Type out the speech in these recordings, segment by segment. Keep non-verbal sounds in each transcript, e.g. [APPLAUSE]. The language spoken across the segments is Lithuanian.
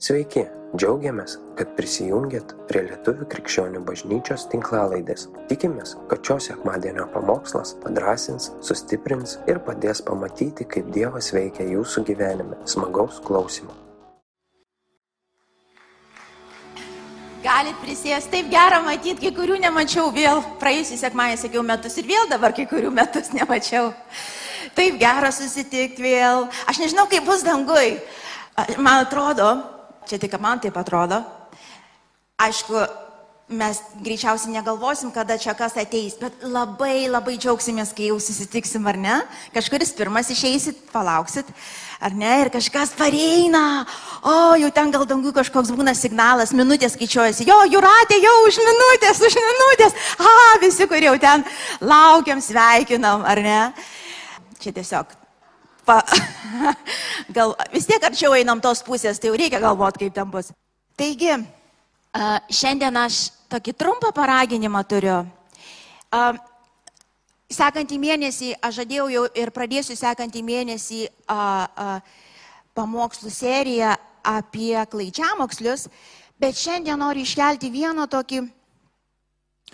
Sveiki, džiaugiamės, kad prisijungiat prie Lietuvių krikščionių bažnyčios tinklalaidės. Tikimės, kad šios sekmadienio pamokslas padrasins, sustiprins ir padės pamatyti, kaip Dievas veikia jūsų gyvenime. Smagaus klausimų. Galit prisėsti, taip gera matyti, kai kurių nemačiau vėl. Praėjusį sekmąjį sakiau metus ir vėl dabar kai kurių metus [LAUGHS] nemačiau. Taip gera susitikti vėl. Aš nežinau, kaip bus dangui. Man atrodo, čia tik man taip atrodo. Aišku, mes greičiausiai negalvosim, kada čia kas ateis, bet labai labai džiaugsimės, kai jau susitiksim, ar ne? Kažkuris pirmas išeisit, palauksit, ar ne? Ir kažkas pareina. O, jau ten gal dangų kažkoks būna signalas, minutės skaičiuojasi. Jo, jūratė jau už minutės, už minutės. A, visi, kur jau ten laukiam, sveikinam, ar ne? Čia tiesiog pa, [LAUGHS] gal vis tiek arčiau einam tos pusės, tai jau reikia galvoti, kaip ten bus. Taigi, šiandien aš tokį trumpą paraginimą turiu. Sekantį mėnesį, aš žadėjau jau ir pradėsiu sekantį mėnesį a, a, pamokslų seriją apie klaičiamokslius, bet šiandien noriu iškelti vieną tokį,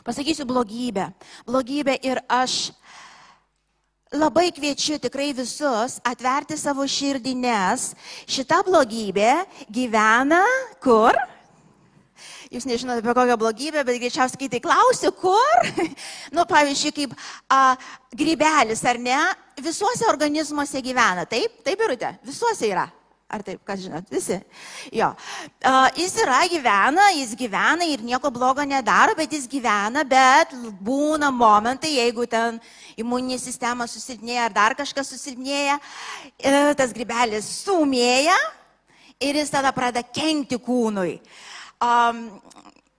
pasakysiu, blogybę. Blogybę ir aš Labai kviečiu tikrai visus atverti savo širdį, nes šita blogybė gyvena kur? Jūs nežinote apie kokią blogybę, bet greičiausiai, kai tai klausiu, kur? [LAUGHS] nu, pavyzdžiui, kaip a, grybelis, ar ne? Visuose organizmuose gyvena. Taip, taip, birute, visuose yra. Ar taip, kas žinot, visi? Jo. Uh, jis yra, gyvena, jis gyvena ir nieko blogo nedaro, bet jis gyvena, bet būna momentai, jeigu ten imuninė sistema susilpnėja ar dar kažkas susilpnėja, e, tas grybelis sumėja ir jis tada pradeda kenkti kūnui. Um,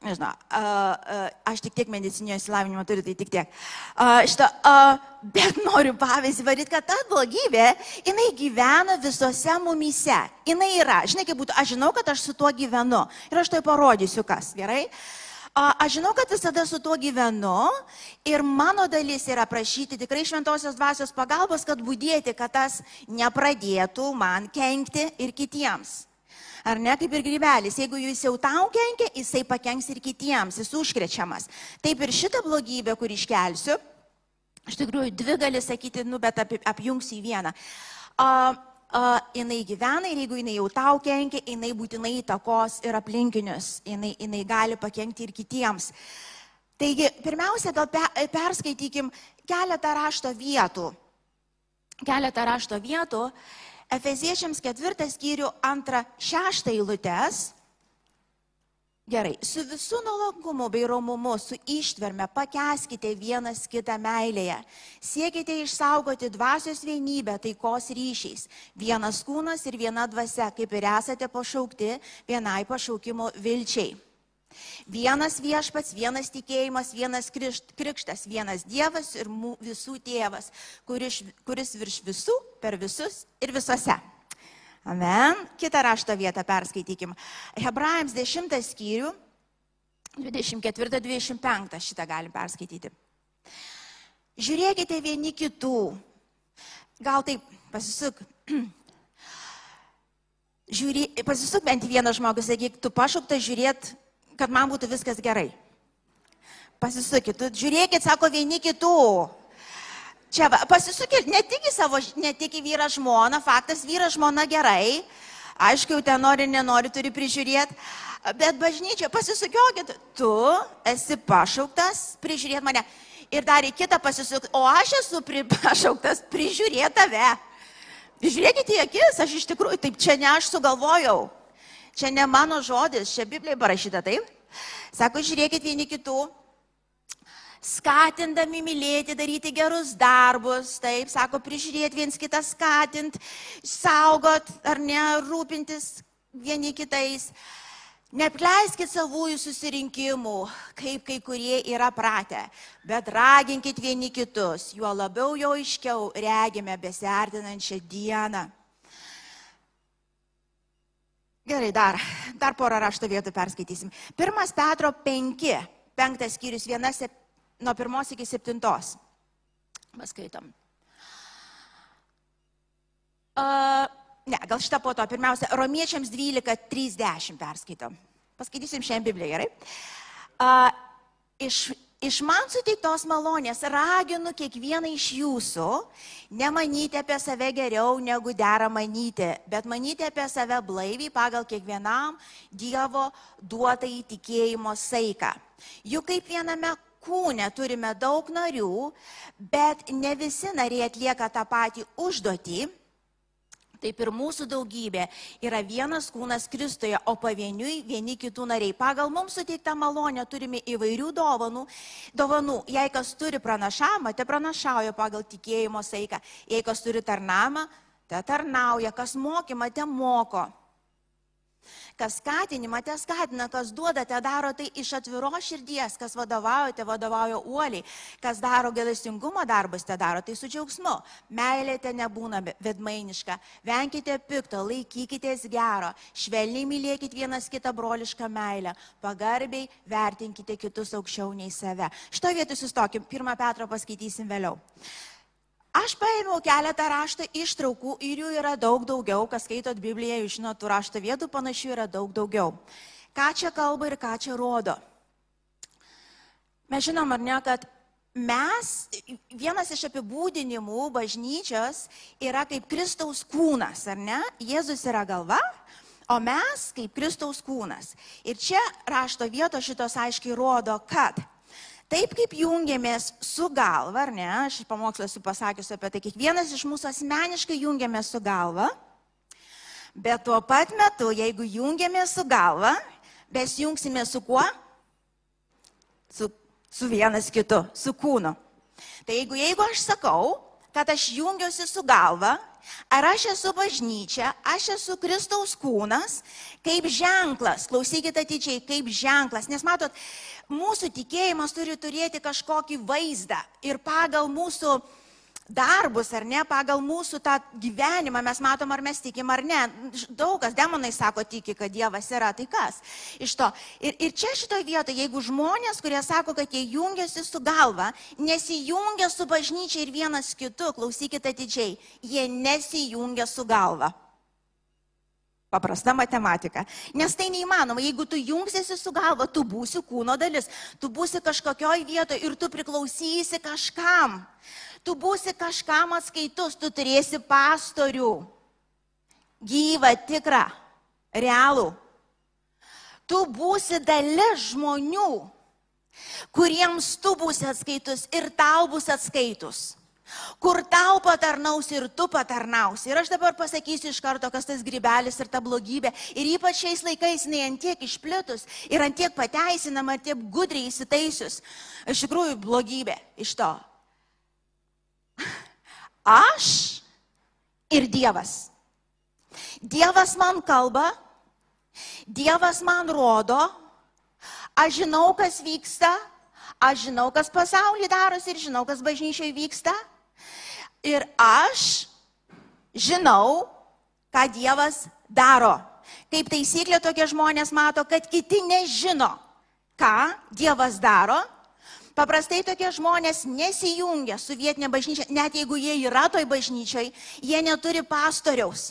nežinau, uh, uh, aš tik tiek medicinio įsilavinimo turiu, tai tik tiek. Uh, šitą, uh, bet noriu pavyzdį varyti, kad ta blogybė, jinai gyvena visose mumyse. Jinai yra, žinai, kaip būtų, aš žinau, kad aš su tuo gyvenu. Ir aš tai parodysiu, kas, gerai? Uh, aš žinau, kad visada su tuo gyvenu ir mano dalis yra prašyti tikrai šventosios dvasios pagalbos, kad būdėti, kad tas nepradėtų man kenkti ir kitiems. Ar ne kaip ir grybelis, jeigu jis jau tau kenkia, jisai pakenks ir kitiems, jis užkrečiamas. Taip ir šitą blogybę, kur iškelsiu, iš tikrųjų dvi gali sakyti, nu, bet ap, apjungsiu į vieną. Uh, uh, jinai gyvena ir jeigu jinai jau tau kenkia, jinai būtinai įtakos ir aplinkinius, jinai, jinai gali pakengti ir kitiems. Taigi, pirmiausia, gal pe, perskaitykim keletą rašto vietų. Keletą rašto vietų. Efeziečiams ketvirtą skyrių antrą šeštą eilutės. Gerai, su visų nuolankumu bei romumu, su ištverme pakeskite vienas kitą meilėje. Siekite išsaugoti dvasios vienybę taikos ryšiais. Vienas kūnas ir viena dvasia, kaip ir esate pašaukti vienai pašaukimo vilčiai. Vienas viešpats, vienas tikėjimas, vienas krikštas, vienas Dievas ir visų tėvas, kuris, kuris virš visų, per visus ir visose. Amen. Kitą rašto vietą perskaitykim. Hebrajams 10 skyrių, 24-25 šitą galim perskaityti. Žiūrėkite vieni kitų. Gal taip pasisuk. [CLEARS THROAT] Žiūrė, pasisuk bent vieną žmogų, sakyk, tu pašauktas žiūrėti kad man būtų viskas gerai. Pasisukit, žiūrėkit, sako vieni kitų. Čia va, pasisukit, ne tik į savo, ne tik į vyrą žmoną, faktas, vyra žmona gerai, aišku, jau ten nori, nenori, turi prižiūrėti, bet bažnyčia, pasisukiokit, tu esi pašauktas prižiūrėti mane. Ir dar į kitą pasisukti, o aš esu [LAUGHS] pašauktas prižiūrėti tave. Žiūrėkite į akis, aš iš tikrųjų, taip čia ne aš sugalvojau. Čia ne mano žodis, čia Biblijoje parašyta taip. Sako, žiūrėkit vieni kitų, skatindami mylėti, daryti gerus darbus, taip, sako, prižiūrėti viens kitą, skatint, saugot ar ne, rūpintis vieni kitais. Nepleiskit savųjų susirinkimų, kaip kai kurie yra pratę, bet raginkit vieni kitus, juo labiau jo aiškiau regime besiartinančią dieną. Gerai, dar, dar porą rašto vietų perskaitysim. Pirmas Petro 5, penktas skyrius, vienas nuo pirmos iki septintos. Paskaitom. Uh, ne, gal šitą po to, pirmiausia, Romiečiams 12.30 perskaitom. Paskaitysim šiandien Bibliją, gerai? A, iš, iš man suteiktos malonės raginu kiekvieną iš jūsų nemanyti apie save geriau negu dera manyti, bet manyti apie save blaiviai pagal kiekvienam Dievo duotą įtikėjimo saiką. Juk kaip viename kūne turime daug narių, bet ne visi nariai atlieka tą patį užduotį. Taip ir mūsų daugybė yra vienas kūnas Kristuje, o pavieniui vieni kitų nariai. Pagal mums suteiktą malonę turime įvairių dovanų. dovanų. Jei kas turi pranašamą, te pranašauja pagal tikėjimo saiką. Jei kas turi tarnamą, te tarnauja. Kas mokymą, te moko. Kas skatinimą te skatina, kas duoda, te daro tai iš atviros širdies, kas vadovauja, te vadovauja uoliai, kas daro gėlestingumo darbus, te daro tai su džiaugsmu. Meilė te nebūna vedmainiška, venkite pikto, laikykitės gero, švelniai mylėkite vienas kitą brolišką meilę, pagarbiai vertinkite kitus aukščiau nei save. Šito vietoj sustokim, pirmą Petrą paskaitysim vėliau. Aš paėmiau keletą rašto ištraukų ir jų yra daug daugiau, kas skaitot Bibliją, jūs žinot, tų rašto vietų panašių yra daug daugiau. Ką čia kalba ir ką čia rodo? Mes žinom, ar ne, kad mes, vienas iš apibūdinimų bažnyčios yra kaip Kristaus kūnas, ar ne? Jėzus yra galva, o mes kaip Kristaus kūnas. Ir čia rašto vietos šitos aiškiai rodo, kad Taip kaip jungiamės su galva, ar ne, aš pamokslą esu pasakiusi apie tai, kiekvienas iš mūsų asmeniškai jungiamės su galva, bet tuo pat metu, jeigu jungiamės su galva, mes jungsime su kuo? Su, su vienas kitu, su kūnu. Tai jeigu, jeigu aš sakau, kad aš jungiuosi su galva, ar aš esu bažnyčia, aš esu Kristaus kūnas, kaip ženklas, klausykite atidžiai, kaip ženklas, nes matot, mūsų tikėjimas turi turėti kažkokį vaizdą ir pagal mūsų darbus, ar ne, pagal mūsų tą gyvenimą mes matom, ar mes tikim, ar ne. Daug kas demonai sako, tiki, kad Dievas yra, tai kas iš to. Ir, ir čia šitoje vietoje, jeigu žmonės, kurie sako, kad jie jungiasi su galva, nesijungia su bažnyčia ir vienas kitu, klausykite atidžiai, jie nesijungia su galva. Paprasta matematika. Nes tai neįmanoma. Jeigu tu jungsiesi su galva, tu būsi kūno dalis. Tu būsi kažkokioj vietoje ir tu priklausysi kažkam. Tu būsi kažkam atskaitus, tu turėsi pastorių. Gyvą, tikrą, realų. Tu būsi dalis žmonių, kuriems tu būsi atskaitus ir tau bus atskaitus kur tau patarnaus ir tu patarnausi. Ir aš dabar pasakysiu iš karto, kas tas grybelis ir ta blogybė. Ir ypač šiais laikais jinai antiek išplitus ir antiek pateisinama, tiek gudriai įsitaisius. Iš tikrųjų, blogybė iš to. Aš ir Dievas. Dievas man kalba, Dievas man rodo, aš žinau, kas vyksta, aš žinau, kas pasaulyje darosi ir žinau, kas bažnyčiai vyksta. Ir aš žinau, ką Dievas daro. Kaip taisyklė tokie žmonės mato, kad kiti nežino, ką Dievas daro. Paprastai tokie žmonės nesijungia su vietinė bažnyčia, net jeigu jie yra toj bažnyčiai, jie neturi pastoriaus.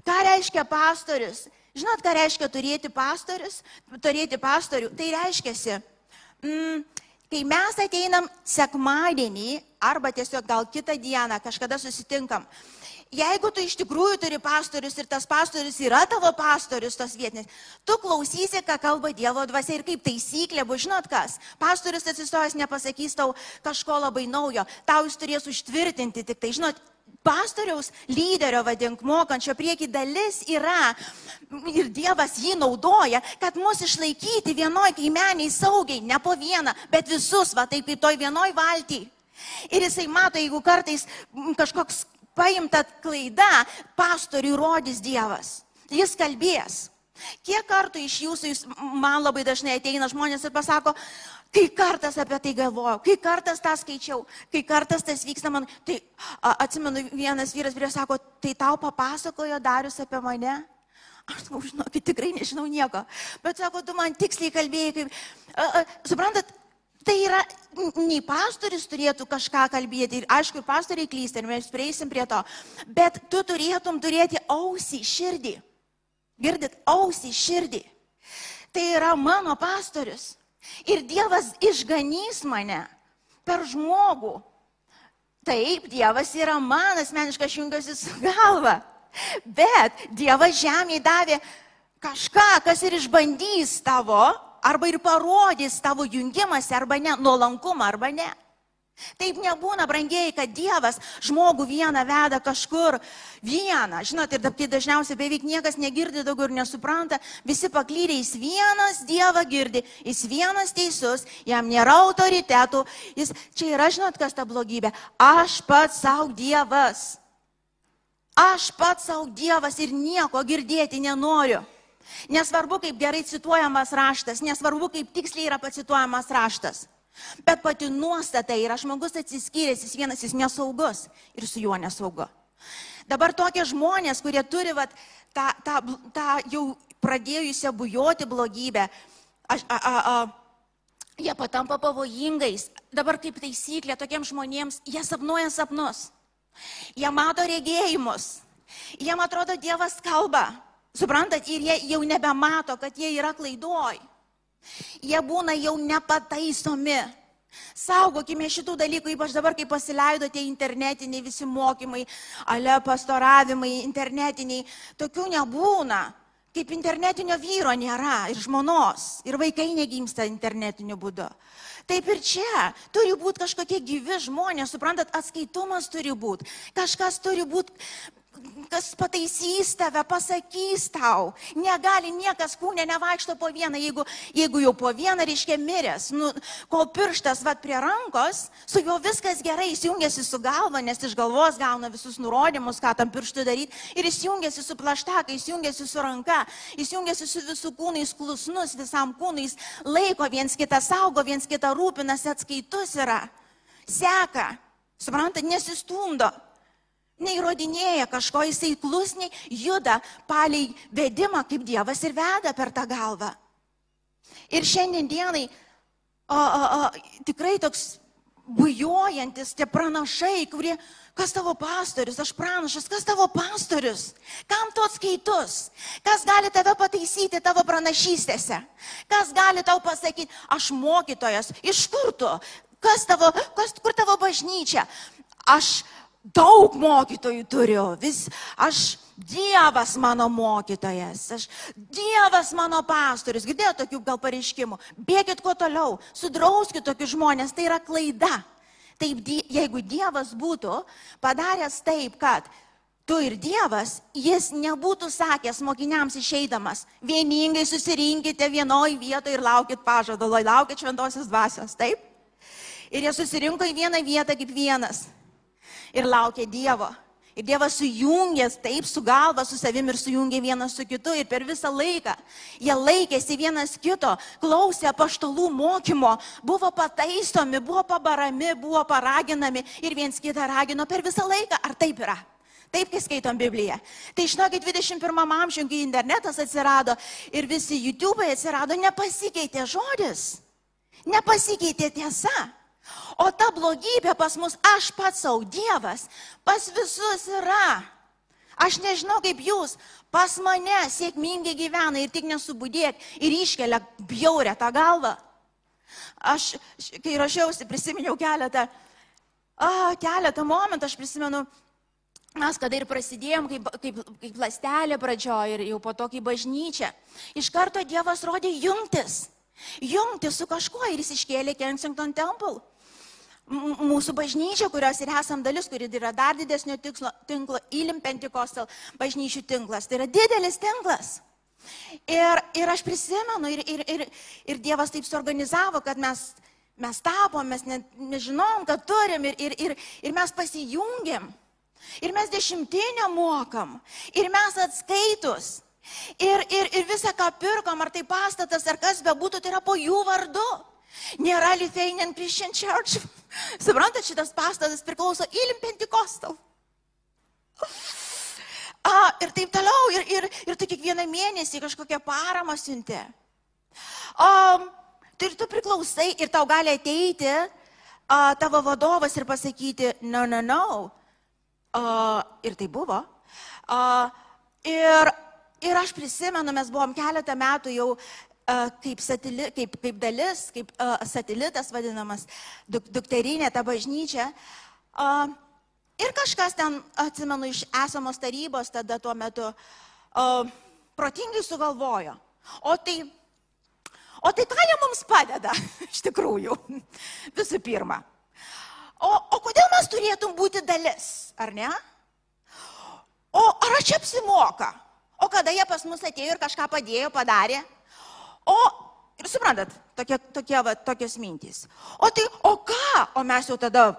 Ką reiškia pastorius? Žinot, ką reiškia turėti pastorius? Turėti pastorių. Tai reiškia, mm, kai mes ateinam sekmadienį arba tiesiog gal kitą dieną kažkada susitinkam, jeigu tu iš tikrųjų turi pastorius ir tas pastorius yra tavo pastorius tos vietinės, tu klausysi, ką kalba Dievo dvasia ir kaip taisyklė, bus žinot kas, pastorius atsistojęs nepasakys tau kažko labai naujo, tau jis turės užtvirtinti tik tai, žinot, pastoriaus lyderio, vadink, mokančio prieki dalis yra ir Dievas jį naudoja, kad mus išlaikyti vienoj kaimeniai saugiai, ne po vieną, bet visus, va taip į toj vienoj valty. Ir jisai mato, jeigu kartais kažkoks paimta klaida, pastoriui rodys Dievas. Jis kalbės. Kiek kartų iš jūsų, jūs, man labai dažnai ateina žmonės ir pasako, kai kartas apie tai galvojau, kai kartas tą skaičiau, kai kartas tas vyksta man, tai a, atsimenu, vienas vyras vyras sako, tai tau papasakojo Darius apie mane. Aš sakau, žinokit, tikrai nežinau nieko. Bet sako, tu man tiksliai kalbėjai, kaip, a, a, suprantat, Tai yra, nei pastoris turėtų kažką kalbėti, ir aišku, pastoriai klysta, ir mes prieisim prie to, bet tu turėtum turėti ausį, širdį. Girdit, ausį, širdį. Tai yra mano pastorius. Ir Dievas išganys mane per žmogų. Taip, Dievas yra man asmeniškai, aš jungiuosi su galva. Bet Dievas žemėje davė kažką, kas ir išbandys tavo arba ir parodys tavo jungimąsi arba ne, nuolankumą arba ne. Taip nebūna, brangiai, kad Dievas žmogų vieną veda kažkur vieną. Žinot, ir tai dažniausiai beveik niekas negirdi daugiau ir nesupranta. Visi paklydė, jis vienas Dievą girdi, jis vienas teisus, jam nėra autoritetų. Jis, čia yra, žinot, kas ta blogybė. Aš pats savo Dievas. Aš pats savo Dievas ir nieko girdėti nenoriu. Nesvarbu, kaip gerai cituojamas raštas, nesvarbu, kaip tiksliai yra pacituojamas raštas. Bet pati nuostata yra, žmogus atsiskyręs, jis vienas, jis nesaugus ir su juo nesaugu. Dabar tokie žmonės, kurie turi vat, tą, tą, tą jau pradėjusią bujoti blogybę, aš, a, a, a, jie patampa pavojingais. Dabar kaip taisyklė tokiems žmonėms, jie sapnuoja sapnus, jie mato regėjimus, jiem atrodo Dievas kalba. Suprantat, ir jie jau nebemato, kad jie yra klaidoj. Jie būna jau nepataisomi. Saugokime šitų dalykų, ypač dabar, kai pasileidote internetiniai visi mokymai, ale pastoravimai, internetiniai. Tokių nebūna. Kaip internetinio vyro nėra ir žmonos, ir vaikai negimsta internetiniu būdu. Taip ir čia turi būti kažkokie gyvi žmonės, suprantat, atskaitumas turi būti, kažkas turi būti kas pataisys tave, pasakys tau. Negali niekas kūne nevaikšto po vieną, jeigu, jeigu jau po vieną reiškia miręs. Nu, kol pirštas vat prie rankos, su juo viskas gerai, jis jungiasi su galva, nes iš galvos gauna visus nurodymus, ką tam pirštu daryti. Ir jis jungiasi su plaštaka, jis jungiasi su ranka, jis jungiasi su visų kūnais, klusnus visam kūnais, laiko viens kitą, saugo viens kitą, rūpinasi, atskaitus yra. Seka, suprantate, nesistumdo neįrodinėja kažko, jisai klusniai juda palei vedimą, kaip Dievas ir veda per tą galvą. Ir šiandien dienai o, o, o, tikrai toks bujojantis tie pranašai, kurie, kas tavo pastorius, aš pranašas, kas tavo pastorius, kam tu atskaitus, kas gali tave pataisyti tavo pranašystėse, kas gali tau pasakyti, aš mokytojas, iš kur tu, kas tavo, kas, kur tavo bažnyčia, aš daug mokytojų turiu, vis aš Dievas mano mokytojas, aš Dievas mano pastorius, girdėjau tokių gal pareiškimų, bėgit kuo toliau, sudrauskit tokius žmonės, tai yra klaida. Taip, jeigu Dievas būtų padaręs taip, kad tu ir Dievas, jis nebūtų sakęs mokiniams išeidamas, vieningai susirinkite vienoje vietoje ir laukit pažado, laukit šventosios dvasios, taip? Ir jie susirinko į vieną vietą kaip vienas ir laukia Dievo. Ir Dievas sujungęs taip su galva, su savim ir sujungė vienas su kitu. Ir per visą laiką jie laikėsi vienas kito, klausė paštalų mokymo, buvo pataisomi, buvo pabarami, buvo paraginami ir viens kitą ragino per visą laiką. Ar taip yra? Taip, kai skaitom Bibliją. Tai žinokit, 21 amžiuje, kai internetas atsirado ir visi YouTube atsirado, nepasikeitė žodis. Nepasikeitė tiesa. O ta blogybė pas mus, aš pats savo Dievas, pas visus yra. Aš nežinau kaip jūs, pas mane sėkmingai gyvena ir tik nesubudėk ir iškelia bjaurę tą galvą. Aš, kai rašiausi, prisiminiau keletą, a, keletą momentų, aš prisimenu, mes kada ir prasidėjom kaip, kaip, kaip lastelė pradžioje ir jau po to kaip bažnyčia, iš karto Dievas rodė jungtis. Jungtis su kažkuo ir jis iškėlė Kensington Temple mūsų bažnyčia, kurios ir esam dalis, kuri yra dar didesnio tikslo, tinklo, Ilim Pentikostal bažnyčių tinklas. Tai yra didelis tinklas. Ir, ir aš prisimenu, ir, ir, ir, ir Dievas taip suorganizavo, kad mes, mes tapom, mes ne, nežinom, kad turim, ir, ir, ir, ir mes pasijungiam. Ir mes dešimtinę mokam. Ir mes atskaitus. Ir, ir, ir visą, ką pirkom, ar tai pastatas, ar kas bebūtų, tai yra po jų vardu. Nėra Lithuanian Christian Church. Suprantate, šitas pastatas priklauso Ilim Pentikostal. A, ir taip toliau, ir, ir, ir tu kiekvieną mėnesį kažkokią paramą siuntė. O, ir tu priklausai ir tau gali ateiti a, tavo vadovas ir pasakyti, no, no, no. A, ir tai buvo. A, ir, ir aš prisimenu, mes buvom keletą metų jau kaip, satili, kaip, kaip dalis, kaip satelitas vadinamas, duk, dukterinė ta bažnyčia. Ir kažkas ten, atsimenu, iš esamos tarybos tada tuo metu protingai sugalvojo. O tai O tai ką jie mums padeda, [LAUGHS] iš tikrųjų, [LAUGHS] visų pirma. O, o kodėl mes turėtum būti dalis, ar ne? O ar čia apsimoka? O kada jie pas mus atėjo ir kažką padėjo, padarė? O, ir suprantat, tokie, tokie, va, tokios mintys. O tai, o ką? O mes jau tada,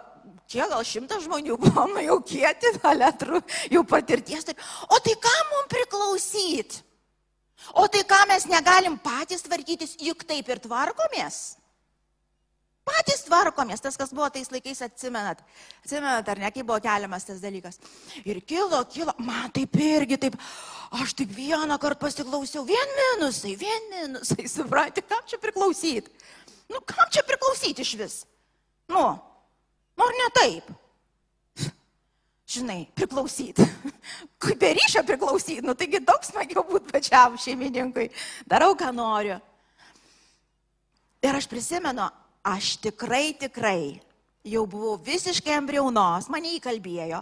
kiek gal šimtas žmonių buvom, jau kieti, [LAUGHS] aletrų, jau patirties. Tai, o tai ką mums priklausyti? O tai ką mes negalim patys tvarkytis, juk taip ir tvarkomės. Patys tvarkomės, tas, kas buvo tais laikais, atsimenat. Atsimenat, ar ne, kaip buvo keliamas tas dalykas. Ir kilo, kilo, man taip irgi taip, aš tik vieną kartą pasiklausiau, vien minusai, vien minusai, [LAUGHS] suprantate, kam čia priklausyti? Nu, kam čia priklausyti iš vis? Nu, nu ar ne taip? žinai, priklausyti. [LAUGHS] Kaip be ryšio priklausyti, nu taigi daug smagiau būti pačiam šeimininkui. Darau, ką noriu. Ir aš prisimenu, aš tikrai, tikrai jau buvau visiškai embrionos, mane įkalbėjo,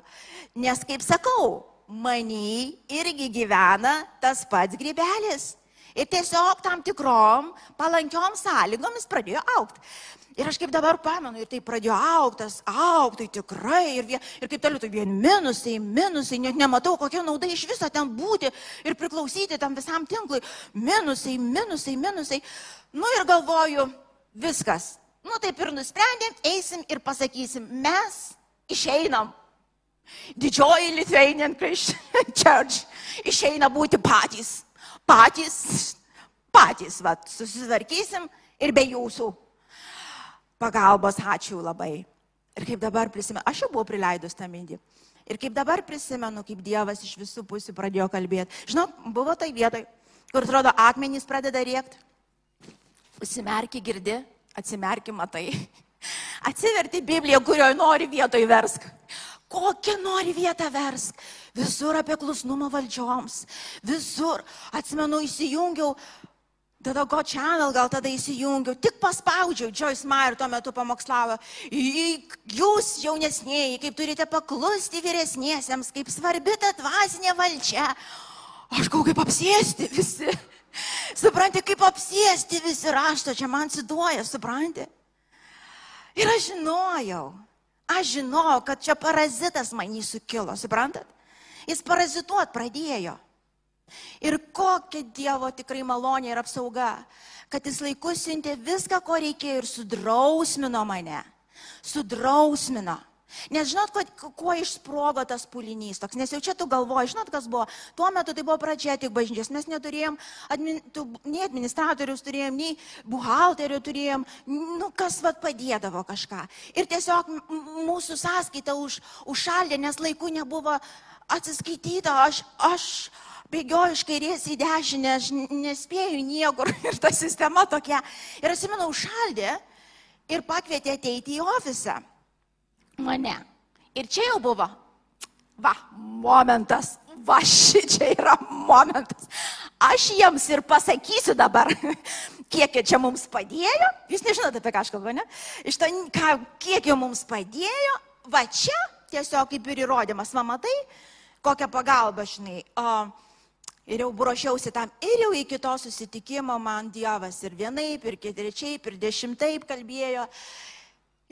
nes, kaip sakau, mane irgi gyvena tas pats grybelis. Ir tiesiog tam tikrom palankiom sąlygomis pradėjo aukti. Ir aš kaip dabar pamenu, ir tai pradėjo auktas, auktai tikrai, ir, vien, ir kaip toliau, tai vien minusai, minusai, net nematau, kokia nauda iš viso ten būti ir priklausyti tam visam tinklui. Minusai, minusai, minusai. Nu ir galvoju, viskas. Nu taip ir nusprendėm, eisim ir pasakysim, mes išeinam. Didžioji Lithuanian Christian [LAUGHS] Church išeina būti patys. Patys, patys, va, susitvarkysim ir be jūsų pagalbos, ačiū labai. Ir kaip dabar prisimenu, aš jau buvau prileidus tą mintį. Ir kaip dabar prisimenu, kaip Dievas iš visų pusių pradėjo kalbėti. Žinau, buvo tai vietoj, kur atrodo akmenys pradeda rėkti. Užsimerki girdi, atsimerki matai. [LAUGHS] Atsiverti Bibliją, kurioje nori vietoj versk. Kokią nori vietą versk. Visur apie klusnumą valdžioms. Visur. Atsimenu, įsijungiau Tada Go Channel gal tada įsijungiau, tik paspaudžiau, Joyce Meyer tuo metu pamokslavo, jūs jaunesnėjai, kaip turite paklusti vyresniesiems, kaip svarbi ta dvasinė valdžia. Aš gau kaip apsėsti visi. Suprantate, kaip apsėsti visi rašto, čia man siduoja, suprantate? Ir aš žinojau, aš žinojau, kad čia parazitas man jį sukilo, suprantat? Jis parazituot pradėjo. Ir kokia Dievo tikrai malonė ir apsauga, kad jis laiku siuntė viską, ko reikėjo ir sudrausmino mane. Sudrausmino. Nes žinot, kuo, kuo išsprogo tas pulinys toks, nes jau čia tu galvoji, žinot, kas buvo. Tuo metu tai buvo pradžia tik bažnyčios, mes neturėjom admin, tu, nei administratorius turėjom, nei buhalterių turėjom, nu kas vad padėdavo kažką. Ir tiesiog mūsų sąskaita už, užšaldė, nes laiku nebuvo atsiskaityta, aš, aš, bėgioju iš kairės į dešinę, aš nespėju niekur [LAUGHS] ir ta sistema tokia. Ir atsimenu, užšaldė ir pakvietė ateiti į ofisą mane. Ir čia jau buvo, va, momentas, va, ši čia yra momentas. Aš jiems ir pasakysiu dabar, [LAUGHS] kiek jie čia mums padėjo. Jūs nežinote, apie ką aš kalbu, ne? Iš to, ką, kiek jie mums padėjo, va čia tiesiog kaip ir įrodymas, va matai, kokią pagalbą, žinai. Uh, Ir jau ruošiausi tam. Ir jau iki to susitikimo man Dievas ir vienaip, ir ketvirčiaip, ir dešimtaip kalbėjo.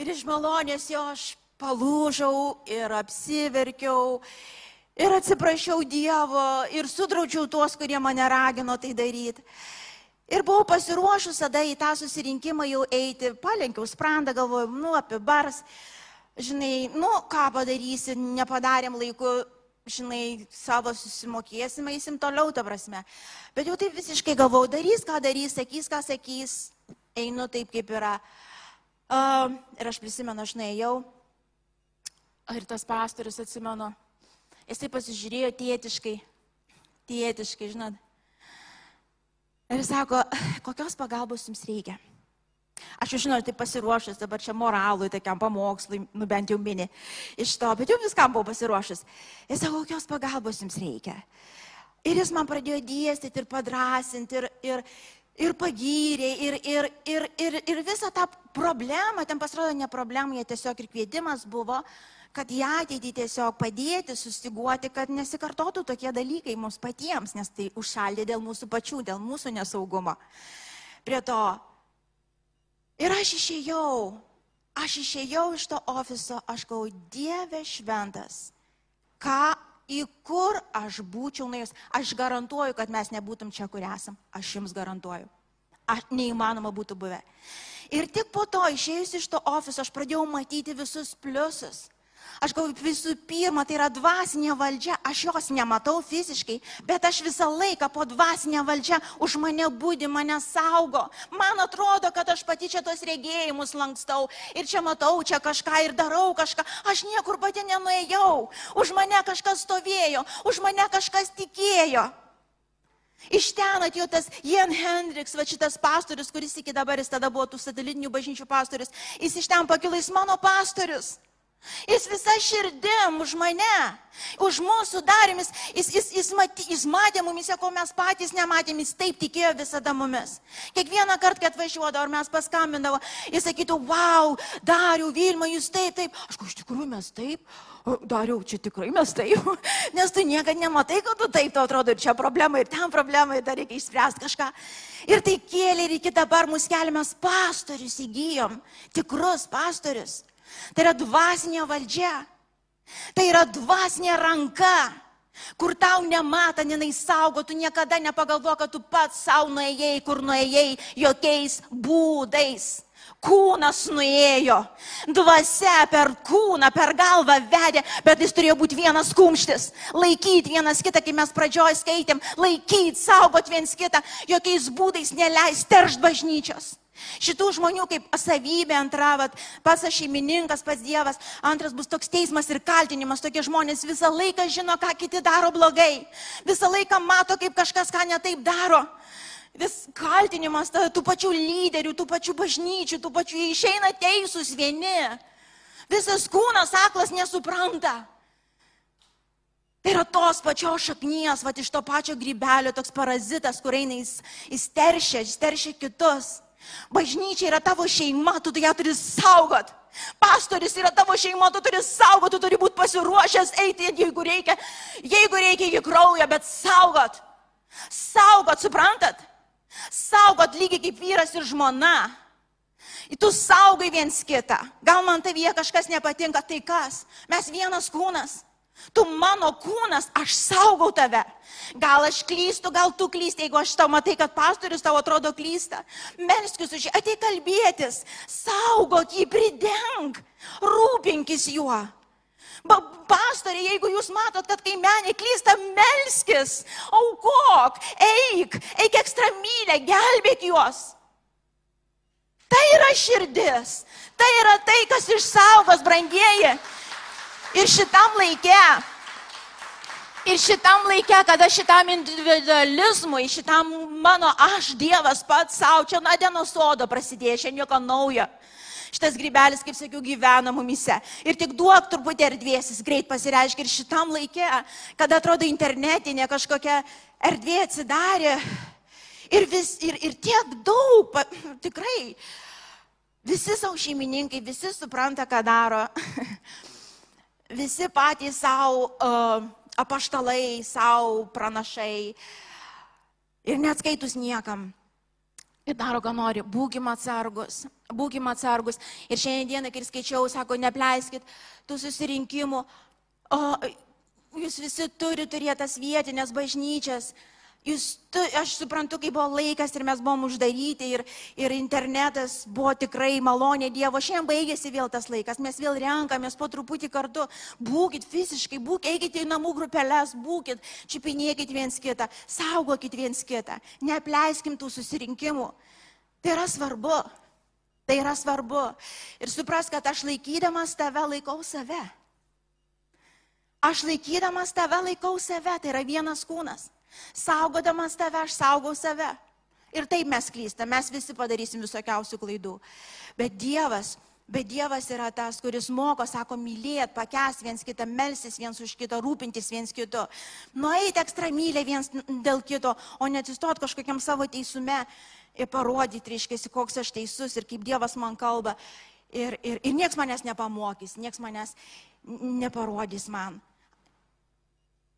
Ir iš malonės jo aš palūžau ir apsiverkiau. Ir atsiprašiau Dievo ir sudraudžiau tuos, kurie mane ragino tai daryti. Ir buvau pasiruošus tada į tą susirinkimą jau eiti, palenkiau sprandą, galvoju, nu, apie bars, žinai, nu, ką padarysi, nepadarėm laiku, žinai, savo susimokėsim, eisim toliau, ta prasme. Bet jau taip visiškai galvau, darys, ką darys, sakys, ką sakys, einu taip, kaip yra. Uh, ir aš prisimenu, aš nuėjau, ir tas pastorius atsimenu, jis taip pasižiūrėjo tėtiškai, tėtiškai, žinot. Ir jis sako, kokios pagalbos jums reikia? Aš jau žinau, tai pasiruošęs dabar čia moralui, tokiam pamokslui, nu bent jau mini iš to, bet jau viskam buvau pasiruošęs. Ir sakau, kokios pagalbos jums reikia. Ir jis man pradėjo dėstyti ir padrasinti ir, ir, ir pagyrė, ir, ir, ir, ir, ir visą tą problemą, ten pasirodo ne problema, jie tiesiog ir kvietimas buvo, kad į ateitį tiesiog padėti, sustiguoti, kad nesikartotų tokie dalykai mums patiems, nes tai užšaldė dėl mūsų pačių, dėl mūsų nesaugumo. Prie to. Ir aš išėjau, aš išėjau iš to ofiso, aš gau, Dieve šventas, ką, į kur aš būčiau nuėjus. Aš garantuoju, kad mes nebūtum čia, kur esam. Aš jums garantuoju. Aš, neįmanoma būtų buvę. Ir tik po to, išėjus iš to ofiso, aš pradėjau matyti visus pliusus. Aš galvoju, visų pirma, tai yra dvasinė valdžia, aš jos nematau fiziškai, bet aš visą laiką po dvasinę valdžią už mane būdi, mane saugo. Man atrodo, kad aš pati čia tos regėjimus lankstau ir čia matau čia kažką ir darau kažką. Aš niekur pati nenuėjau. Už mane kažkas stovėjo, už mane kažkas tikėjo. Iš ten atėjo tas Jan Hendriks, va šitas pastorius, kuris iki dabar jis tada buvo tų satelitinių bažnyčių pastorius. Jis iš ten pakilo, jis mano pastorius. Jis visa širdim už mane, už mūsų darimis, jis, jis, jis, matė, jis matė mumise, ko mes patys nematėm, jis taip tikėjo visada mumis. Kiekvieną kartą, kai atvažiuodavo, ar mes paskambindavo, jis sakytų, wow, dariau, Vilma, jūs taip, taip. Aš iš tikrųjų mes taip, dariau, čia tikrai mes taip, [LAUGHS] nes tu niekada nematai, kad tu taip, tau atrodo, ir čia problema, ir ten problema, ir dar reikia išspręsti kažką. Ir tai kėlė, ir iki dabar mus keliamės pastorius įgyjom, tikrus pastorius. Tai yra dvasinė valdžia. Tai yra dvasinė ranka, kur tau nematant, jinai saugo, tu niekada nepagalvo, kad tu pats savo nuėjai, kur nuėjai, jokiais būdais. Kūnas nuėjo, dvasia per kūną, per galvą vedė, bet jis turėjo būti vienas kumštis. Laikyti vienas kitą, kai mes pradžioje skaitėm, laikyti, saugot viens kitą, jokiais būdais neleis teršt bažnyčios. Šitų žmonių kaip savybė antra, vat, pats šeimininkas, pats Dievas, antras bus toks teismas ir kaltinimas. Tokie žmonės visą laiką žino, ką kiti daro blogai. Visą laiką mato, kaip kažkas ką netaip daro. Vis kaltinimas ta, tų pačių lyderių, tų pačių bažnyčių, tų pačių išeina teisūs vieni. Visas kūnas aklas nesupranta. Tai yra tos pačios šaknies, va iš to pačio grybelio, toks parazitas, kur eina jis, jis teršia, jis teršia kitus. Bažnyčia yra tavo šeima, tu ją turi saugot. Pastoris yra tavo šeima, tu turi saugot, tu turi būti pasiruošęs eiti, jeigu reikia, jeigu reikia iki kraujo, bet saugot. Saugot, suprantat? Saugot lygiai kaip vyras ir žmona. Tu saugai viens kitą. Gal man tavyje kažkas nepatinka, tai kas? Mes vienas kūnas. Tu mano kūnas, aš saugau tave. Gal aš klystu, gal tu klysti, jeigu aš tau matai, kad pastorius tau atrodo klysta. Melskis už jį, ateik kalbėtis, saugok jį, prideng, rūpinkis juo. Ba, pastorė, jeigu jūs matot, kad kaimenė klysta, melskis, aukok, eik, eik ekstramylę, gelbėk juos. Tai yra širdis, tai yra tai, kas išsaugos, brangieji. Ir šitam laikė, ir šitam laikė, kada šitam individualizmui, šitam mano aš Dievas pats savo, čia nuo dienos sodo prasidėjo, šiandien nieko naujo. Šitas grybelis, kaip sakiau, gyvena mumise. Ir tik duok truputį erdvės, jis greit pasireiškia. Ir šitam laikė, kada atrodo internetinė kažkokia erdvė atsidarė. Ir, vis, ir, ir tiek daug, pa, tikrai, visi savo šeimininkai, visi supranta, ką daro. [LAUGHS] visi patys savo uh, apaštalai, savo pranašai. Ir neatskaitus niekam. Ir daro, ką nori, būkim atsargus, būkim atsargus. Ir šiandieną, kai skaičiau, sako, nepleiskit tų susirinkimų, o jūs visi turite turėti tas vietinės bažnyčias, Jūs, tu, aš suprantu, kai buvo laikas ir mes buvom uždaryti ir, ir internetas buvo tikrai malonė Dievo. Šiandien baigėsi vėl tas laikas, mes vėl renkamės po truputį kartu. Būkit fiziškai, būkit, eikite į namų grupelės, būkit, čipinėkit viens kitą, saugokit viens kitą, neapleiskim tų susirinkimų. Tai yra svarbu. Tai yra svarbu. Ir supras, kad aš laikydamas tave laikau save. Aš laikydamas tave laikau save, tai yra vienas kūnas. Saugodamas tave, aš saugau save. Ir taip mes klystam, mes visi padarysim visokiausių klaidų. Bet Dievas, bet Dievas yra tas, kuris moko, sako, mylėt, pakęs viens kitą, melsis viens už kitą, rūpintis viens kitu. Nueiti ekstra mylę viens dėl kito, o neatsistot kažkokiam savo teisume ir parodyti, reiškia, koks aš teisus ir kaip Dievas man kalba. Ir, ir, ir nieks manęs nepamokys, nieks manęs neparodys man.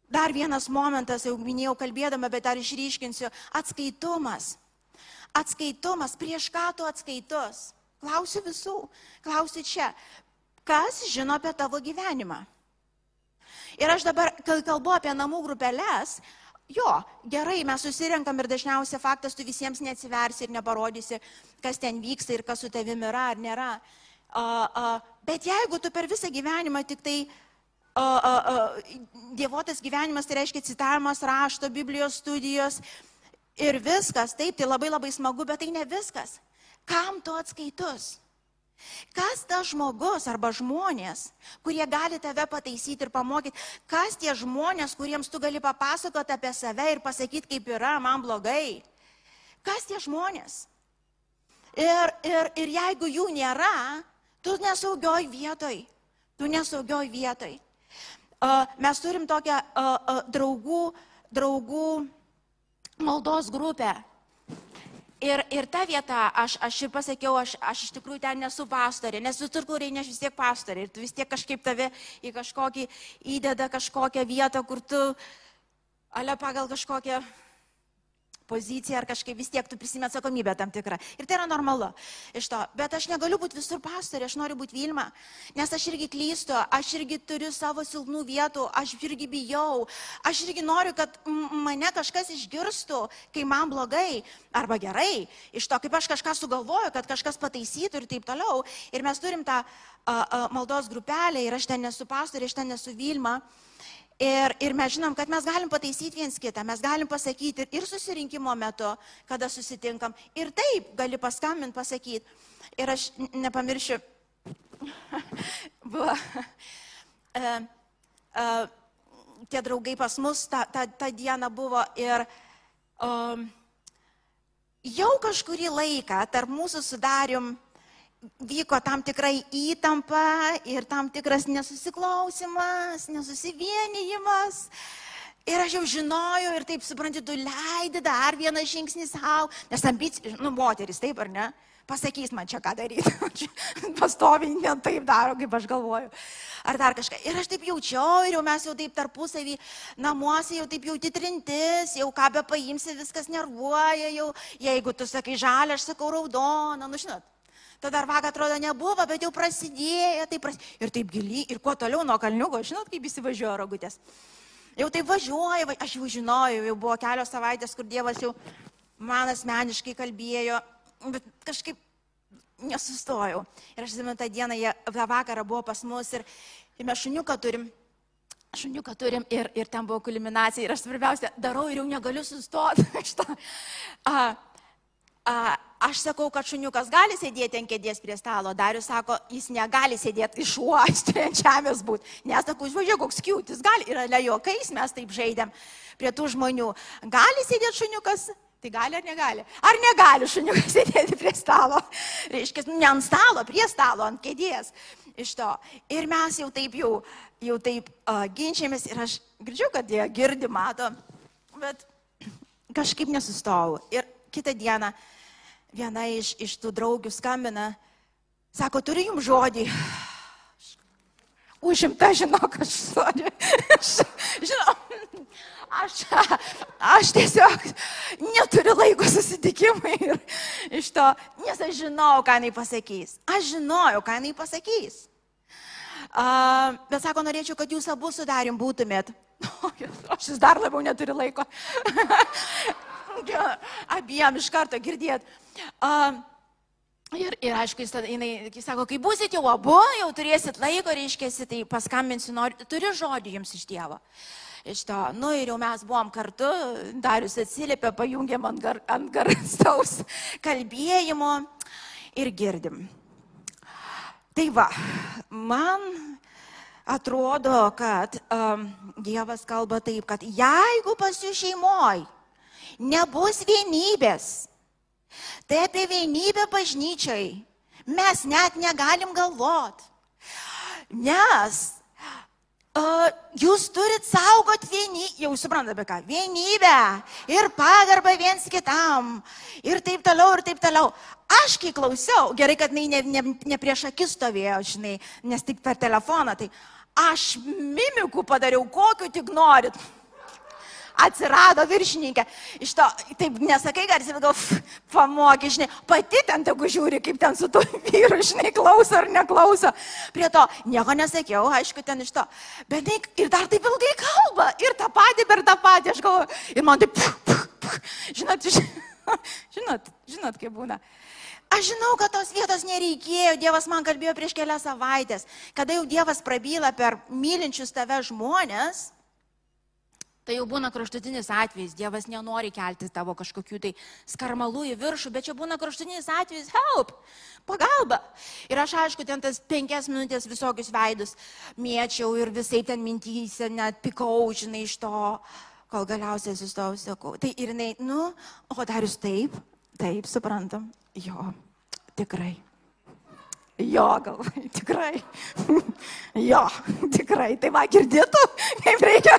Dar vienas momentas, jau minėjau kalbėdama, bet dar išryškinsiu - atskaitumas. Atskaitumas, prieš ką tu atskaitus? Klausiu visų, klausiu čia. Kas žino apie tavo gyvenimą? Ir aš dabar, kai kalbu apie namų grupelės, jo, gerai, mes susirenkam ir dažniausiai faktas, tu visiems neatsiversi ir neparodysi, kas ten vyksta ir kas su tavimi yra ar nėra. Uh, uh, bet jeigu tu per visą gyvenimą tik tai uh, dievotas gyvenimas, tai reiškia citavimas rašto, Biblijos studijos ir viskas, taip, tai labai labai smagu, bet tai ne viskas. Kam tu atskaitus? Kas tas žmogus arba žmonės, kurie gali tave pataisyti ir pamokyti? Kas tie žmonės, kuriems tu gali papasakoti apie save ir pasakyti, kaip yra, man blogai? Kas tie žmonės? Ir, ir, ir jeigu jų nėra, Tu nesaugioj vietoj. Tu nesaugioj vietoj. Mes turim tokią draugų, draugų maldos grupę. Ir, ir ta vieta, aš, aš ir pasakiau, aš, aš iš tikrųjų ten nesu pastorė, nes visur, kur eini, aš vis tiek pastorė. Ir tu vis tiek kažkaip tave į kažkokį įdeda kažkokią vietą, kur tu, ale pagal kažkokią poziciją ar kažkaip vis tiek tu prisimė atsakomybę tam tikrą. Ir tai yra normalu iš to. Bet aš negaliu būti visur pastorė, aš noriu būti Vilma, nes aš irgi klystu, aš irgi turiu savo silpnų vietų, aš irgi bijau, aš irgi noriu, kad mane kažkas išgirstų, kai man blogai arba gerai, iš to, kaip aš kažką sugalvoju, kad kažkas pataisytų ir taip toliau. Ir mes turim tą a, a, maldos grupelę ir aš ten nesu pastorė, aš ten nesu Vilma. Ir, ir mes žinom, kad mes galim pataisyti viens kitą, mes galim pasakyti ir susirinkimo metu, kada susitinkam. Ir taip gali paskambinti, pasakyti. Ir aš nepamiršiu, [LAUGHS] buvo, [LAUGHS] e, e, tie draugai pas mus tą, tą, tą dieną buvo ir e, jau kažkurį laiką tarp mūsų sudarim vyko tam tikrai įtampa ir tam tikras nesusiklausimas, nesusivienijimas. Ir aš jau žinojau ir taip supranti, tu leidi dar vieną žingsnį savo, nes ambicija, nu, moteris, taip ar ne, pasakys man čia ką daryti. [LAUGHS] Pastoviai ne taip daro, kaip aš galvoju. Ar dar kažką. Ir aš taip jaučiau, ir jau mes jau taip tarpusavį namuose, jau taip jauti trintis, jau ką be paimsi, viskas nervuoja, jau jeigu tu sakai žalę, aš sakau raudoną, nu žinot. Tada dar vakar atrodo nebuvo, bet jau prasidėjo, tai pras... ir taip giliai, ir kuo toliau nuo kalniuko, žinot, kaip įsivažiuoja rogutės. Jau tai važiuoja, aš jau žinojau, jau buvo kelios savaitės, kur Dievas jau man asmeniškai kalbėjo, bet kažkaip nesustojau. Ir aš žinau, tą dieną, jie, tą vakarą buvo pas mus ir, ir mes šuniuką turim. Šuniuką turim ir, ir ten buvo kulminacija ir aš svarbiausia, darau ir jau negaliu sustoti. [LAUGHS] a, aš sakau, kad šuniukas gali sėdėti ant kėdės prie stalo, Darius sako, jis negali sėdėti iš uostį [LAUGHS] ant žemės būti. Nes sakau, žiūrėk, koks kiūtis, gali, ir ale juokais mes taip žaidėm prie tų žmonių. Gali sėdėti šuniukas, tai gali ar negali? Ar negali šuniukas [LAUGHS] sėdėti prie stalo? Reiškia, ne ant stalo, prie stalo, ant kėdės. Iš to. Ir mes jau taip jau, jau taip uh, ginčiamės ir aš girdžiu, kad jie girdi, mato, bet [CLEARS THROAT] kažkaip nesustojau. Ir kitą dieną viena iš, iš tų draugių skambina, sako, turiu jums žodį. Užimta, žinok, aš sorry. [LAUGHS] Žinau, aš, aš tiesiog neturiu laiko susitikimui ir iš to, nes aš žinau, ką jinai pasakys. Aš žinojau, ką jinai pasakys. Uh, bet sako, norėčiau, kad jūs abu sudarim būtumėt. [LAUGHS] Aš vis dar labiau neturiu laiko. Abiem iš karto girdėt. Uh, Ir, ir aišku, jis, tada, jinai, jis sako, kai busit jau abu, jau turėsit laiko, reiškia, tai paskambinsiu, nori, turiu žodį jums iš Dievo. Iš to, nu ir jau mes buvom kartu, Darius atsiliepė, pajungėm ant, gar, ant garstaus kalbėjimo ir girdim. Tai va, man atrodo, kad um, Dievas kalba taip, kad jeigu pas jūs šeimoje nebus vienybės, Tai apie vienybę bažnyčiai mes net negalim galvot. Nes Uh, jūs turit saugot vieni, jau suprantate apie ką, vienybę ir pagarbą viens kitam ir taip toliau, ir taip toliau. Aš kai klausiau, gerai, kad ne, ne, ne, ne prieš akis stovėjo, žinai, nes tik per telefoną, tai aš mimikų padariau, kokiu tik norit atsirado viršininkė. Iš to, taip nesakai garsiai, bet gal pamoky, žinai, pati ten tegu žiūri, kaip ten su tuo [LAUGHS] vyru, žinai, klauso ar neklauso. Prie to nieko nesakiau, aišku, ten iš to. Bet tai, ir dar taip ilgai kalba, ir tą patį per tą patį, aš galvoju, ir man taip, puh, puh, puh. žinot, [LAUGHS] žinot, žinot, kaip būna. Aš žinau, kad tos vietos nereikėjo, Dievas man kalbėjo prieš kelias savaitės, kada jau Dievas prabyla per mylinčius tave žmonės, Tai jau būna kraštutinis atvejis, Dievas nenori kelti tavo kažkokių tai skarmalų į viršų, bet čia būna kraštutinis atvejis, help, pagalba. Ir aš aišku, ten tas penkias minutės visokius veidus mėčiau ir visai ten mintyse net pikau, žinai, iš to, kol galiausiai sustojau, sakau. Tai ir jinai, nu, o darius taip, taip, suprantam, jo, tikrai. Jo, galvoju, tikrai. Jo, tikrai. Tai va, girdėtų, kaip reikia,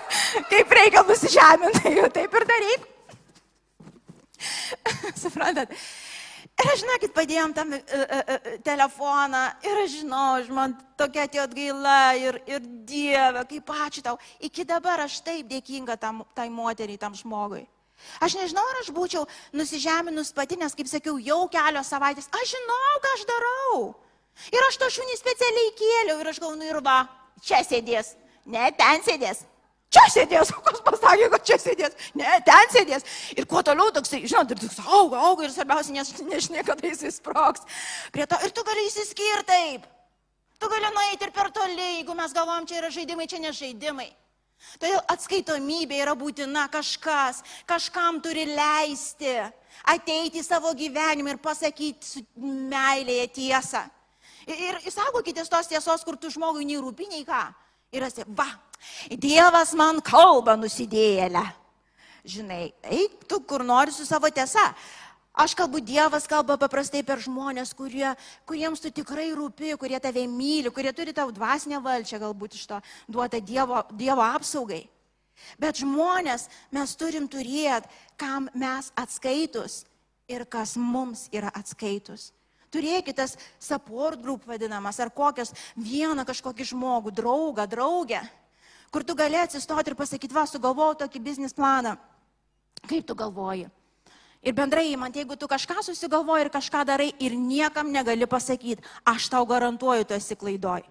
kaip reikia nusižeminti, taip ir daryk. Suprantat? Ir aš, žinokit, padėjom tam uh, uh, telefoną ir aš žinau, man tokia atėjo atgaila ir, ir Dieve, kaip ačiū tau. Iki dabar aš taip dėkinga tam, tai moteriai, tam žmogui. Aš nežinau, ar aš būčiau nusižeminus pati, nes, kaip sakiau, jau kelios savaitės. Aš žinau, ką aš darau. Ir aš to šunį specialiai kėliau ir aš gaunu ir va, čia sėdės, ne ten sėdės. Čia sėdės, o [LAUGHS] kas pasakė, kad čia sėdės, ne, ten sėdės. Ir kuo toliau toksai, žinot, ir toks auga, auga ir svarbiausia, nes nežinia, kada jis įsproks. Prie to, ir tu gali įsiskirti taip. Tu gali nueiti ir per toli, jeigu mes galvom, čia yra žaidimai, čia ne žaidimai. Todėl atskaitomybė yra būtina kažkas, kažkam turi leisti ateiti į savo gyvenimą ir pasakyti meilėje tiesą. Ir, ir saugokitės tos tiesos, kur tu žmogui nei rūpi, nei ką. Ir esi, va, Dievas man kalba nusidėlę. Žinai, eik tu kur nori su savo tiesa. Aš kalbu, Dievas kalba paprastai per žmonės, kurie, kuriems tu tikrai rūpi, kurie tave myli, kurie turi tau dvasinę valdžią galbūt iš to duotą Dievo, dievo apsaugai. Bet žmonės mes turim turėti, kam mes atskaitus ir kas mums yra atskaitus. Turėkite tas support group vadinamas, ar kokias vieną kažkokį žmogų, draugą, draugę, kur tu gali atsistoti ir pasakyti, va, sugalvojau tokį biznis planą. Kaip tu galvoji? Ir bendrai, man, jeigu tu kažką susigalvoji ir kažką darai ir niekam negali pasakyti, aš tau garantuoju, tu esi klaidoj.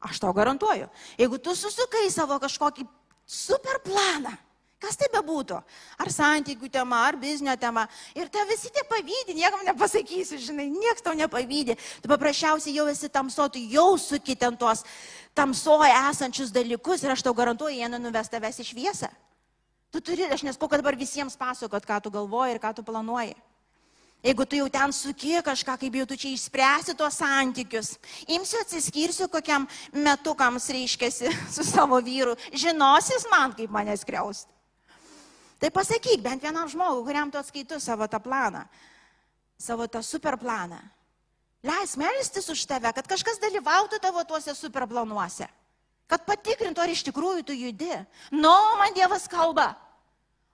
Aš tau garantuoju. Jeigu tu susukai savo kažkokį super planą, Kas tai bebūtų? Ar santykių tema, ar biznio tema. Ir te visi tie pavydį, niekam nepasakysiu, žinai, niekas tau nepavydį. Tu paprasčiausiai jau esi tamso, tu jau suki ten tuos tamsoje esančius dalykus ir aš tau garantuoju, jie nenuves tavęs į šviesą. Tu turi, aš nesku, kad dabar visiems pasakot, ką tu galvoji ir ką tu planuoji. Jeigu tu jau ten suki kažką, kaip jau tu čia išspręsi tuos santykius, imsiu atsiskirsiu kokiam metukams reiškėsi [LAUGHS] su savo vyru, žinosis man, kaip mane skriausti. Tai pasakyk bent vienam žmogui, kuriam tu atskaitu savo tą planą, savo tą super planą. Leis melstis už tave, kad kažkas dalyvautų tavo tuose super planuose. Kad patikrintų, ar iš tikrųjų tu judi. Nu, man Dievas kalba.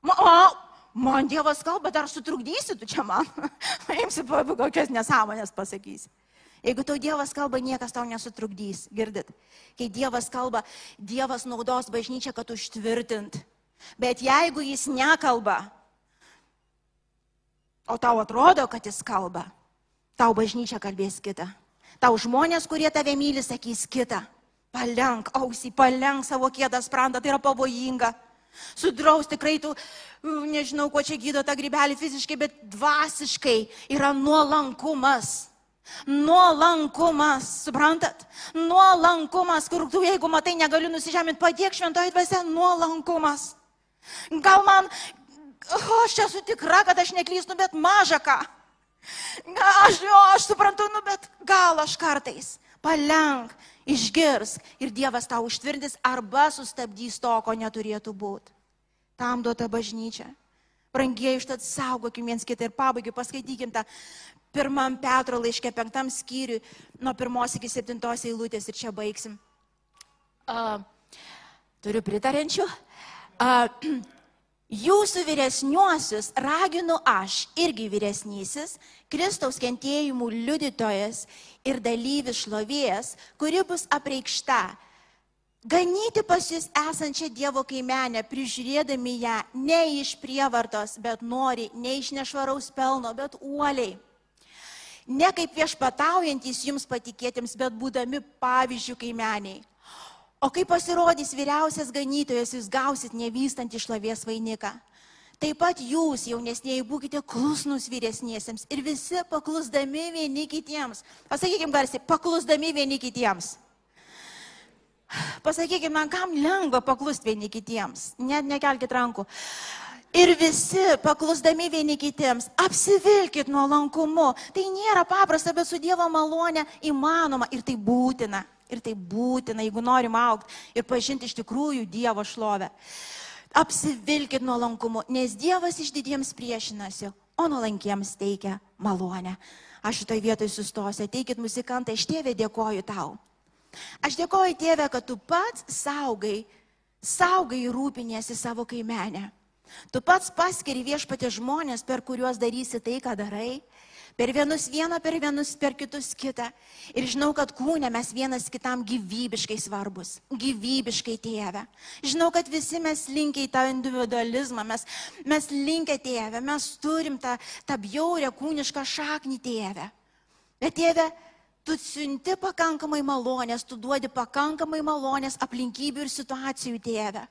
Ma, o, man Dievas kalba, dar sutrukdysi tu čia man. [LAUGHS] Imsi kokias nesąmonės pasakysi. Jeigu tau Dievas kalba, niekas tau nesutrukdys. Girdit? Kai Dievas kalba, Dievas naudos bažnyčią, kad užtvirtint Bet jeigu jis nekalba, o tau atrodo, kad jis kalba, tau bažnyčia kalbės kitą. Tau žmonės, kurie tave myli, sakys kitą. Palenk ausį, palenk savo kėdą sprandą, tai yra pavojinga. Sudraus tikrai tu, nežinau, ko čia gydo tą grybelį fiziškai, bet dvasiškai yra nuolankumas. Nuolankumas, suprantat? Nuolankumas, kur tu, jeigu matai, negaliu nusižeminti, padėk šventoji dvasia, nuolankumas. Gal man, o, aš esu tikra, kad aš neklystu, bet maža ką. Aš, jo, aš suprantu, nu, bet gal aš kartais palenk, išgirs ir Dievas tau užtvirtins arba sustabdys to, ko neturėtų būti. Tam duota bažnyčia. Brangieji, užtat saugokim viens kitą ir pabaigai paskaitykim tą pirmam Petro laiškė penktam skyriui nuo pirmos iki septintos eilutės ir čia baigsim. Uh, turiu pritarenčių. Uh, [CLEARS THROAT] Jūsų vyresniuosius raginu aš, irgi vyresnysis, Kristaus kentėjimų liudytojas ir dalyvis šlovės, kuri bus apreikšta. Ganyti pas jūs esančią Dievo kaimenę, prižiūrėdami ją ne iš prievartos, bet nori, ne iš nešvaraus pelno, bet uoliai. Ne kaip viešpataujantis jums patikėtėms, bet būdami pavyzdžių kaimeniai. O kai pasirodys vyriausias ganytojas, jūs gausit nevystant išlavės vainiką. Taip pat jūs, jaunesnėji, būkite klusnus vyresniesiems ir visi paklusdami vieni kitiems. Pasakykime garsiai, paklusdami vieni kitiems. Pasakykime, man kam lengva paklusti vieni kitiems. Net nekelkite rankų. Ir visi, paklusdami vieni kitiems, apsivilkit nuolankumu. Tai nėra paprasta, bet su Dievo malonė įmanoma ir tai būtina. Ir tai būtina, jeigu norim aukti ir pažinti iš tikrųjų Dievo šlovę. Apsivilkit nuolankumu, nes Dievas iš didiems priešinasi, o nuolankiems teikia malonę. Aš šitoj vietoj sustosiu, ateikit muzikantai, aš tėvė dėkoju tau. Aš dėkoju tėvė, kad tu pats saugai, saugai rūpinėsi savo kaimenę. Tu pats paskiri viešpatė žmonės, per kuriuos darysi tai, ką darai. Per vienus vieną, per vienus, per kitus kitą. Ir žinau, kad kūne mes vienas kitam gyvybiškai svarbus. Gyvybiškai tėvę. Žinau, kad visi mes linkia į tą individualizmą. Mes, mes linkia tėvę. Mes turim tą, tą bjaurę kūnišką šaknį tėvę. Bet tėvė, tu siunti pakankamai malonės, tu duodi pakankamai malonės aplinkybių ir situacijų tėvę,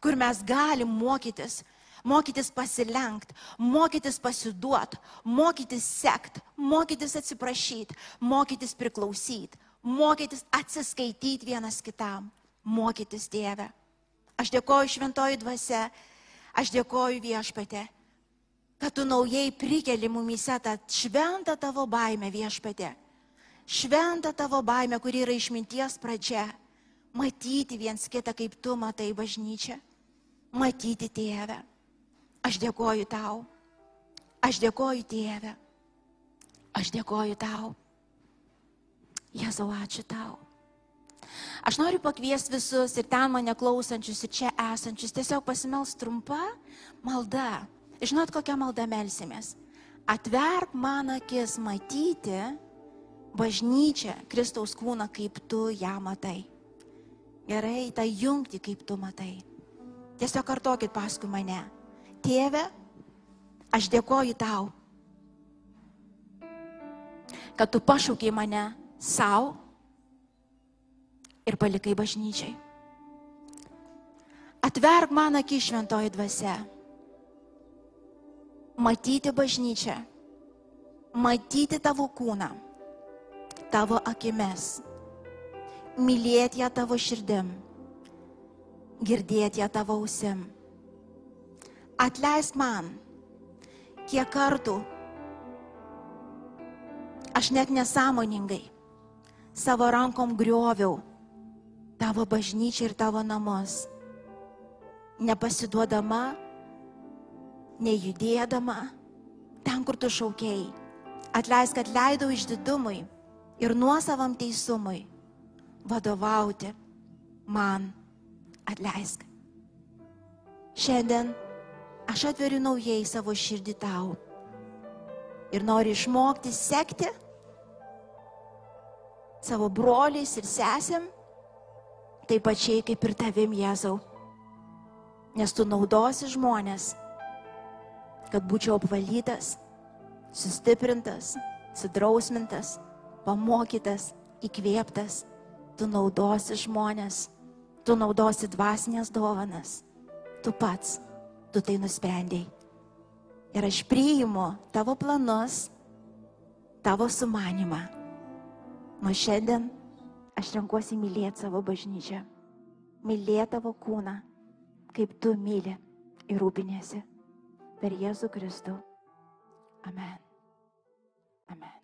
kur mes galim mokytis mokytis pasilenkt, mokytis pasiduot, mokytis sekt, mokytis atsiprašyti, mokytis priklausyti, mokytis atsiskaityti vienas kitam, mokytis Dievę. Aš dėkoju šventoji dvasia, aš dėkoju viešpatė, kad tu naujai prikeli mumise tą šventą tavo baimę viešpatė. Šventą tavo baimę, kuri yra išminties pradžia. Matyti viens kitą, kaip tu matai bažnyčią. Matyti tėvę. Aš dėkoju tau. Aš dėkoju Dieve. Aš dėkoju tau. Jėzau, ačiū tau. Aš noriu pakviesti visus ir ten mane klausančius, ir čia esančius, tiesiog pasimels trumpa malda. Žinot, kokią maldą melsimės? Atverk man akis matyti bažnyčią, Kristaus kūną, kaip tu ją matai. Gerai, tą jungti, kaip tu matai. Tiesiog kartokit paskui mane. Tėve, aš dėkoju tau, kad tu pašaukiai mane savo ir palikai bažnyčiai. Atverk man akį šventoji dvasia. Matyti bažnyčią, matyti tavo kūną, tavo akimis, mylėti ją tavo širdim, girdėti ją tavo ausim atleisk man, kiek kartų aš net nesąmoningai savo rankom grioviau tavo bažnyčią ir tavo namus, nepasiduodama, nejudėdama ten, kur tu šaukiai. Atleisk, kad leidau išdidumui ir nuosavam teisumui vadovauti man. Atleisk. Šiandien aš atveriu naujai savo širdį tau. Ir noriu išmokti sekti savo broliais ir sesėm, taip pačiai kaip ir tavim, Jėzau. Nes tu naudosi žmonės, kad būčiau apvalytas, sustiprintas, sudrausmintas, pamokytas, įkvėptas. Tu naudosi žmonės, tu naudosi dvasinės dovanas, tu pats tu tai nusprendėjai. Ir aš priimu tavo planus, tavo sumanimą. Nuo šiandien aš renkuosi mylėti savo bažnyčią, mylėti tavo kūną, kaip tu myli ir rūpinėsi per Jėzų Kristų. Amen. Amen.